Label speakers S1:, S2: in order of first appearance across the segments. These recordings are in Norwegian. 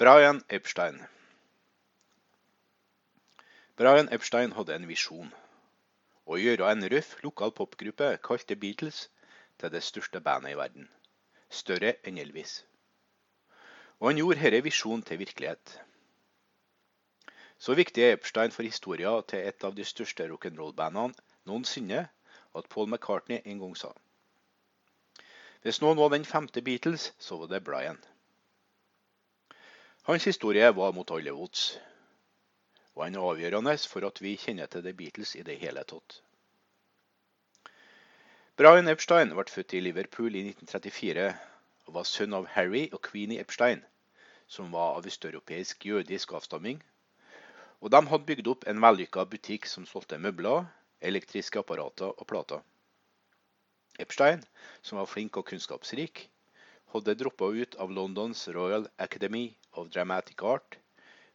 S1: Brian Epstein. Brian Epstein hadde en visjon. Å gjøre en røff lokal popgruppe kalt The Beatles til det største bandet i verden. Større enn Elvis. Og han gjorde denne visjonen til virkelighet. Så viktig er Epstein for historien til et av de største rock'n'roll-bandene noensinne at Paul McCartney en gang sa. Hvis noen var den femte Beatles, så var det Brian. Hans historie var mot alle odds, og han er avgjørende for at vi kjenner til The Beatles i det hele tatt. Brian Epstein ble født i Liverpool i 1934 og var sønn av Harry og Queenie Epstein, som var av østeuropeisk jødisk avstamming. Og de hadde bygd opp en vellykka butikk som solgte møbler, elektriske apparater og plater. Epstein, som var flink og kunnskapsrik, hadde droppa ut av Londons Royal Academy of Dramatic Art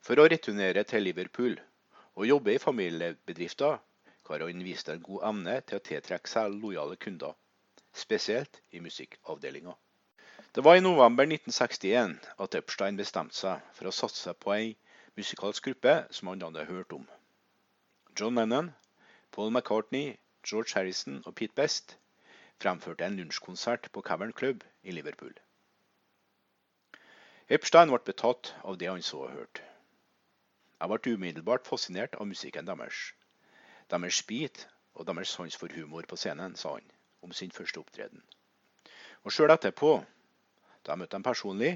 S1: for å returnere til Liverpool og jobbe i familiebedrifter hvor han viste en god evne til å tiltrekke seg lojale kunder, spesielt i musikkavdelinga. Det var i november 1961 at Epstein bestemte seg for å satse på ei musikalsk gruppe som han hadde hørt om. John Lennon, Paul McCartney, George Harrison og Pete Best fremførte en lunsjkonsert på Cavern Club i Liverpool. Epstein ble betatt av det han så og hørte. Jeg ble umiddelbart fascinert av musikken deres. Deres beat og deres sans for humor på scenen, sa han om sin første opptreden. Og sjøl etterpå, da jeg møtte dem personlig,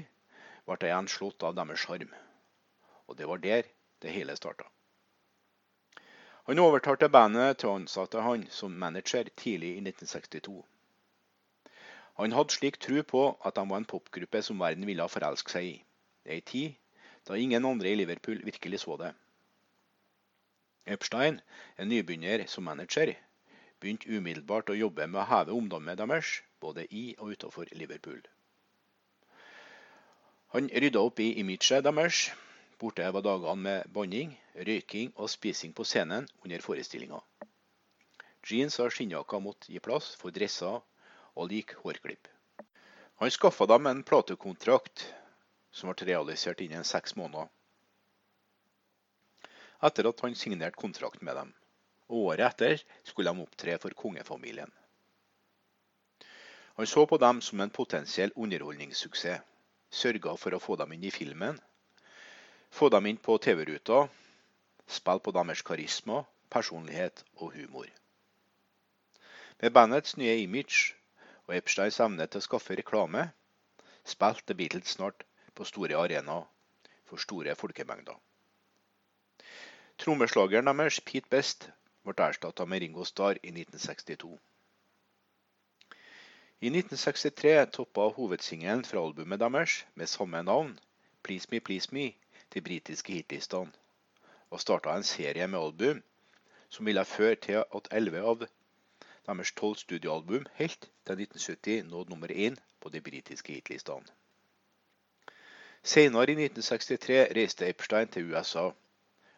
S1: ble jeg igjen slått av deres sjarm. Og det var der det hele starta. Han overtalte bandet til ansatte han som manager tidlig i 1962. Han hadde slik tro på at de var en popgruppe som verden ville forelske seg i. Ei tid da ingen andre i Liverpool virkelig så det. Epstein, en nybegynner som manager, begynte umiddelbart å jobbe med å heve omdømmet deres, både i og utenfor Liverpool. Han rydda opp i imaget deres. Borte var dagene med banning, røyking og spising på scenen under forestillinga. Jeans og skinnjakker måtte gi plass for dresser og lik hårklipp. Han skaffa dem en platekontrakt som ble realisert innen seks måneder. Etter at han signerte kontrakt med dem. Og året etter skulle de opptre for kongefamilien. Han så på dem som en potensiell underholdningssuksess. Sørga for å få dem inn i filmen. Få dem inn på TV-ruta. Spille på deres karisma, personlighet og humor. Med bandets nye image og Epsteins evne til å skaffe reklame, spilte Beatles snart på store arenaer for store folkemengder. Trommeslageren deres, Pete Best, ble erstatta med Ringo Starr i 1962. I 1963 toppa hovedsingelen fra albumet deres med samme navn, 'Please Me Please Me', de britiske hitlistene, og starta en serie med album som ville føre til at elleve av deres tolv studioalbum helt til 1970 nådde nummer én på de britiske hitlistene. Senere i 1963 reiste Epstein til USA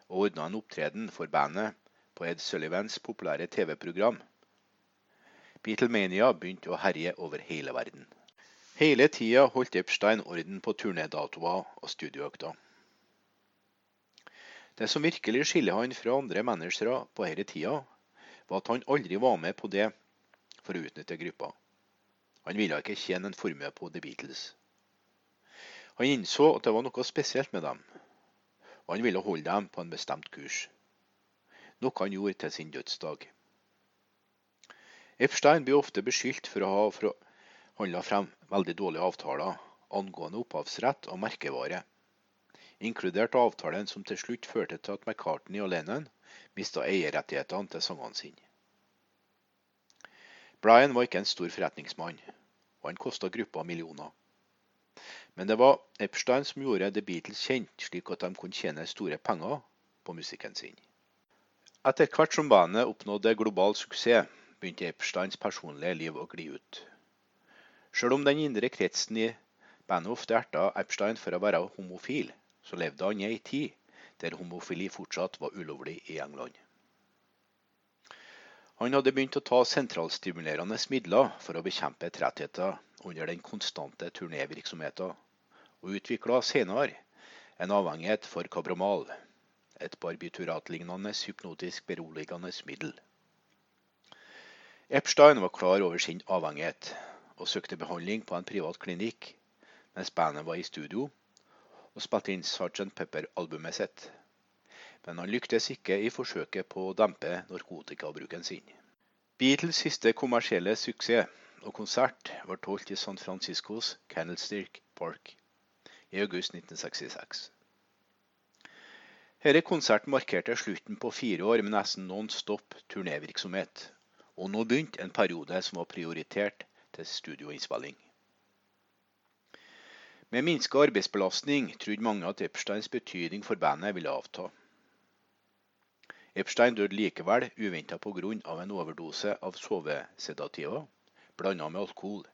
S1: og ordna en opptreden for bandet på Ed Sullivans populære TV-program. Beatlemania begynte å herje over hele verden. Hele tida holdt Epstein orden på turnédatoer og studioøkter. Det som virkelig skiller han fra andre managere på denne tida, var at han aldri var med på det for å utnytte gruppa. Han ville ikke tjene en formue på The Beatles. Han innså at det var noe spesielt med dem, og han ville holde dem på en bestemt kurs. Noe han gjorde til sin dødsdag. Epstein blir ofte beskyldt for å ha handla frem veldig dårlige avtaler angående opphavsrett og merkevare, inkludert avtalen som til slutt førte til at McCartney og Lennon mista eierrettighetene til sangene sine. Brian var ikke en stor forretningsmann, og han kosta gruppa millioner. Men det var Epstein som gjorde The Beatles kjent, slik at de kunne tjene store penger på musikken sin. Etter hvert som bandet oppnådde global suksess, begynte Epsteins personlige liv å gli ut. Selv om den indre kretsen i bandet ofte erta Epstein for å være homofil, så levde han i ei tid der homofili fortsatt var ulovlig i England. Han hadde begynt å ta sentralstimulerende midler for å bekjempe trettheter under den konstante turnévirksomheten, og utvikla senere en avhengighet for kabramal, et barbituratlignende hypnotisk beroligende middel. Epstein var klar over sin avhengighet og søkte behandling på en privat klinikk mens bandet var i studio og spilte inn Sgt. Pepper-albumet sitt. Men han lyktes ikke i forsøket på å dempe narkotikabruken sin. Beatles siste kommersielle suksess og konsert var holdt i San Franciscos Candlestick Park i august 1966. Denne konserten markerte slutten på fire år med nesten non stop turnévirksomhet og nå begynte en periode som var prioritert til studioinnspilling. Med minska arbeidsbelastning trodde mange at Epsteins betydning for bandet ville avta. Epstein døde likevel uventa pga. en overdose av sovesedativer blanda med alkohol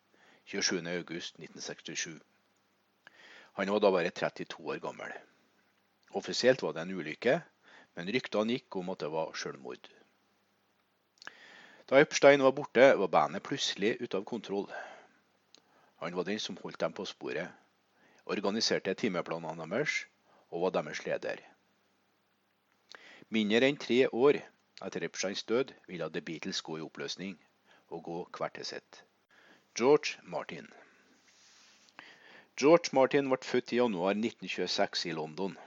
S1: 27.8.1967. Han var da bare 32 år gammel. Offisielt var det en ulykke, men ryktene gikk om at det var selvmord. Da Epstein var borte, var bandet plutselig ute av kontroll. Han var den som holdt dem på sporet, organiserte timeplanene deres og var deres leder. Mindre enn tre år etter Epsteins død ville The Beatles gå i oppløsning og gå hvert til sitt. George Martin George Martin ble født i januar 1926 i London.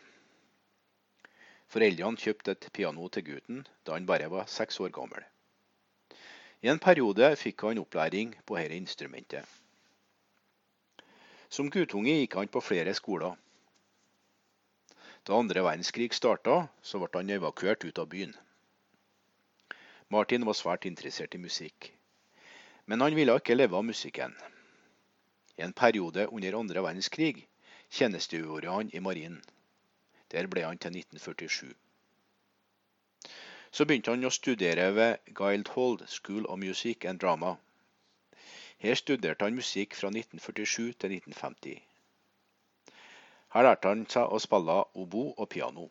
S1: Foreldrene kjøpte et piano til gutten da han bare var seks år gammel. I en periode fikk han opplæring på dette instrumentet. Som guttunge gikk han på flere skoler. Da andre verdenskrig starta, så ble han evakuert ut av byen. Martin var svært interessert i musikk, men han ville ikke leve av musikken. I en periode under andre verdenskrig tjenestegjorde han i marinen. Der ble han til 1947. Så begynte han å studere ved Guildhall School of Music and Drama. Her studerte han musikk fra 1947 til 1950. Her lærte han seg å spille obo og piano.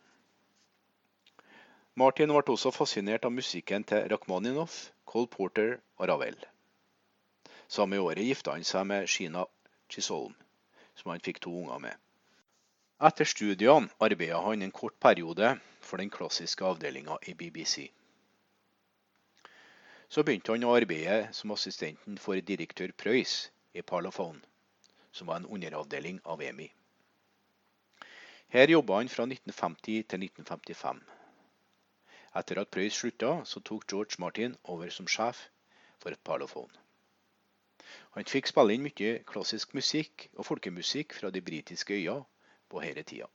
S1: Martin ble også fascinert av musikken til Rakhmaninov, Cole Porter og Ravel. Samme året gifta han seg med Sheena Chisholm, som han fikk to unger med. Etter studiene arbeidet han en kort periode for den klassiske avdelinga i BBC. Så begynte han å arbeide som assistenten for direktør Preus i Parlophone, som var en underavdeling av EMI. Her jobba han fra 1950 til 1955. Etter at Preus slutta, så tok George Martin over som sjef for Parlophone. Han fikk spille inn mye klassisk musikk og folkemusikk fra de britiske øyer på denne tida.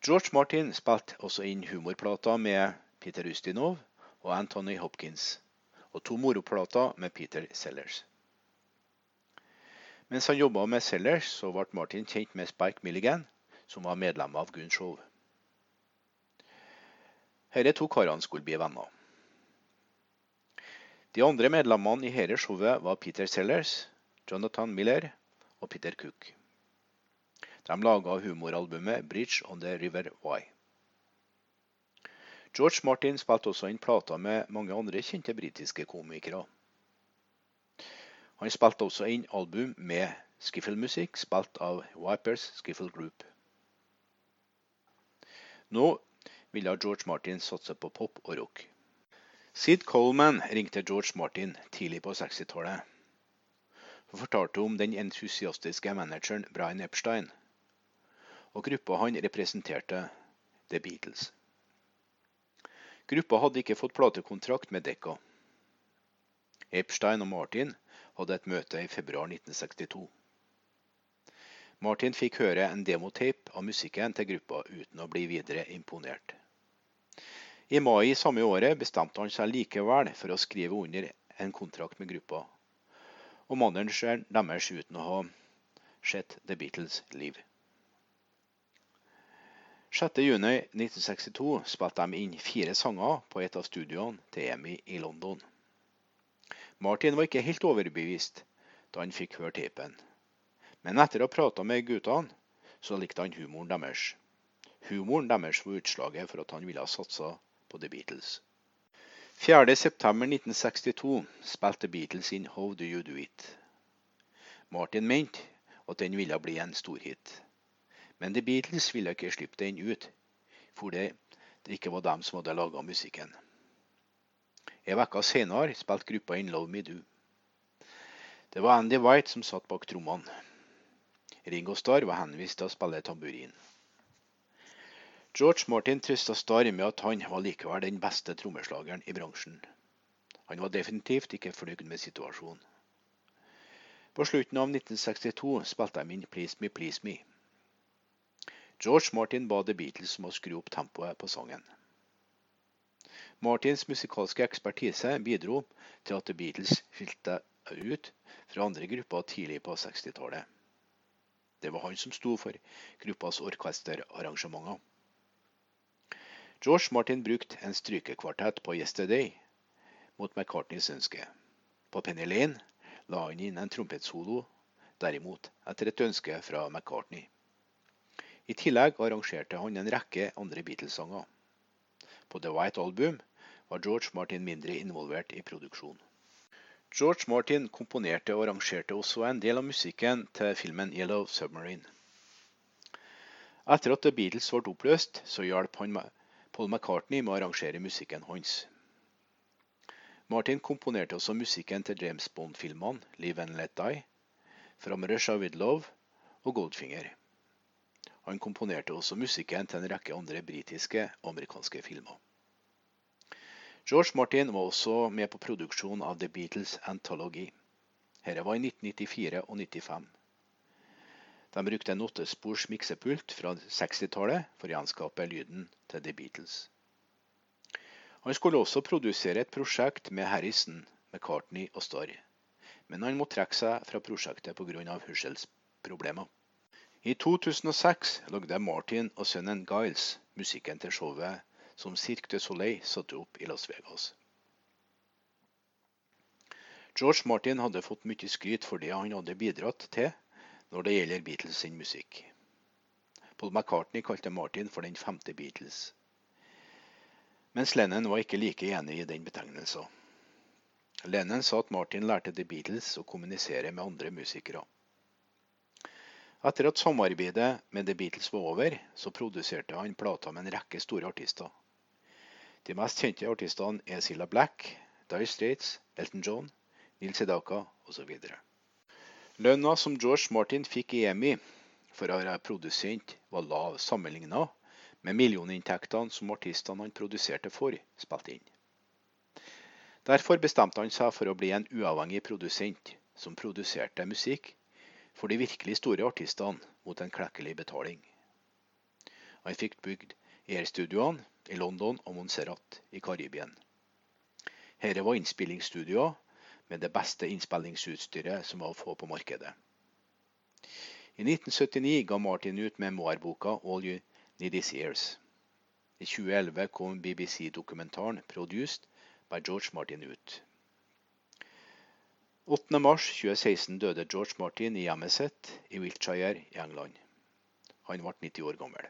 S1: George Martin spilte også inn humorplater med Peter Ustinov og Anthony Hopkins, og to moroplater med Peter Sellers. Mens han jobba med Sellers, så ble Martin kjent med Spike Milligan, som var medlem av Gun Show. Disse to karene skulle bli venner. De andre medlemmene i dette showet var Peter Sellers, Jonathan Miller og Peter Cook. De laga humoralbumet 'Bridge on the River Wye'. George Martin spilte også inn plater med mange andre kjente britiske komikere. Han spilte også inn album med skiffelmusikk spilt av Wipers Skiffle Group. Nå ville George Martin satse på pop og rock. Sid Coleman ringte George Martin tidlig på 60-tallet Hun fortalte om den entusiastiske manageren Brian Epstein og gruppa han representerte The Beatles. Gruppa hadde ikke fått platekontrakt med Dekka. Epstein og Martin hadde et møte i februar 1962. Martin fikk høre en demotape av musikken til gruppa uten å bli videre imponert. I mai samme året bestemte han seg likevel for å skrive under en kontrakt med gruppa, og manageren deres uten å ha sett The Beatles liv. 6.6.1962 spilte de inn fire sanger på et av studioene til EMI i London. Martin var ikke helt overbevist da han fikk høre tapen, men etter å ha prata med guttene, så likte han humoren deres. Humoren deres var utslaget for at han ville ha satsa på The Beatles. 4.9.1962 spilte Beatles inn How Do You Do It. Martin mente at den ville bli en storhit. Men The Beatles ville ikke slippe den ut, fordi det ikke var dem som hadde laga musikken. Ei uke senere spilte gruppa inn Love Me Do. Det var Andy White som satt bak trommene. Ringo Starr var henvist til å spille tamburin. George Martin trøsta Starr med at han var likevel den beste trommeslageren i bransjen. Han var definitivt ikke fornøyd med situasjonen. På slutten av 1962 spilte de inn Please Me, Please Me. George Martin ba The Beatles om å skru opp tempoet på sangen. Martins musikalske ekspertise bidro til at The Beatles skilte ut fra andre grupper tidlig på 60-tallet. Det var han som sto for gruppas orkesterarrangementer. George Martin brukte en strykekvartett på 'Yesterday' mot McCartneys ønske. På Penny Lane la han inn en trompetsolo, derimot etter et ønske fra McCartney. I tillegg arrangerte han en rekke andre Beatles-sanger. På The White Album var George Martin mindre involvert i produksjonen. George Martin komponerte og arrangerte også en del av musikken til filmen 'Yellow Submarine'. Etter at The Beatles ble oppløst, så hjalp han Paul McCartney med å arrangere musikken hans. Martin komponerte også musikken til James Bond-filmene 'Live and Let Die', 'From Russia With Love' og 'Goldfinger'. Han komponerte også musikken til en rekke andre britiske og amerikanske filmer. George Martin var også med på produksjonen av The Beatles Anthology. Dette var i 1994 og 1995. De brukte en åttespors miksepult fra 60-tallet for å gjenskape lyden til The Beatles. Han skulle også produsere et prosjekt med Harrison, McCartney og Starr, men han måtte trekke seg fra prosjektet pga. hørselsproblemer. I 2006 lagde Martin og sønnen Giles musikken til showet som Cirque du Soleil satte opp i Las Vegas. George Martin hadde fått mye skryt for det han hadde bidratt til når det gjelder Beatles sin musikk. Paul McCartney kalte Martin for den femte Beatles. Mens Lennon var ikke like enig i den betegnelsen. Lennon sa at Martin lærte The Beatles å kommunisere med andre musikere. Etter at samarbeidet med The Beatles var over, så produserte han plater med en rekke store artister. De mest kjente artistene er Silla Black, Dye Straits, Elton John, Neil Sedaka osv. Lønna som George Martin fikk i EMI for å være produsent, var lav sammenligna med millioninntektene som artistene han produserte for, spilte inn. Derfor bestemte han seg for å bli en uavhengig produsent som produserte musikk for de virkelig store artistene mot en klekkelig betaling. Han fikk bygd Air-studioene i London og Montserrat i Karibien. Dette var innspillingsstudioer med det beste innspillingsutstyret som var å få på markedet. I 1979 ga Martin ut memoarboka 'All You Need Is Years'. I 2011 kom BBC-dokumentaren 'Produced' by George Martin ut. 8.3.2016 døde George Martin i hjemmet sitt i Wiltshire i England. Han ble 90 år gammel.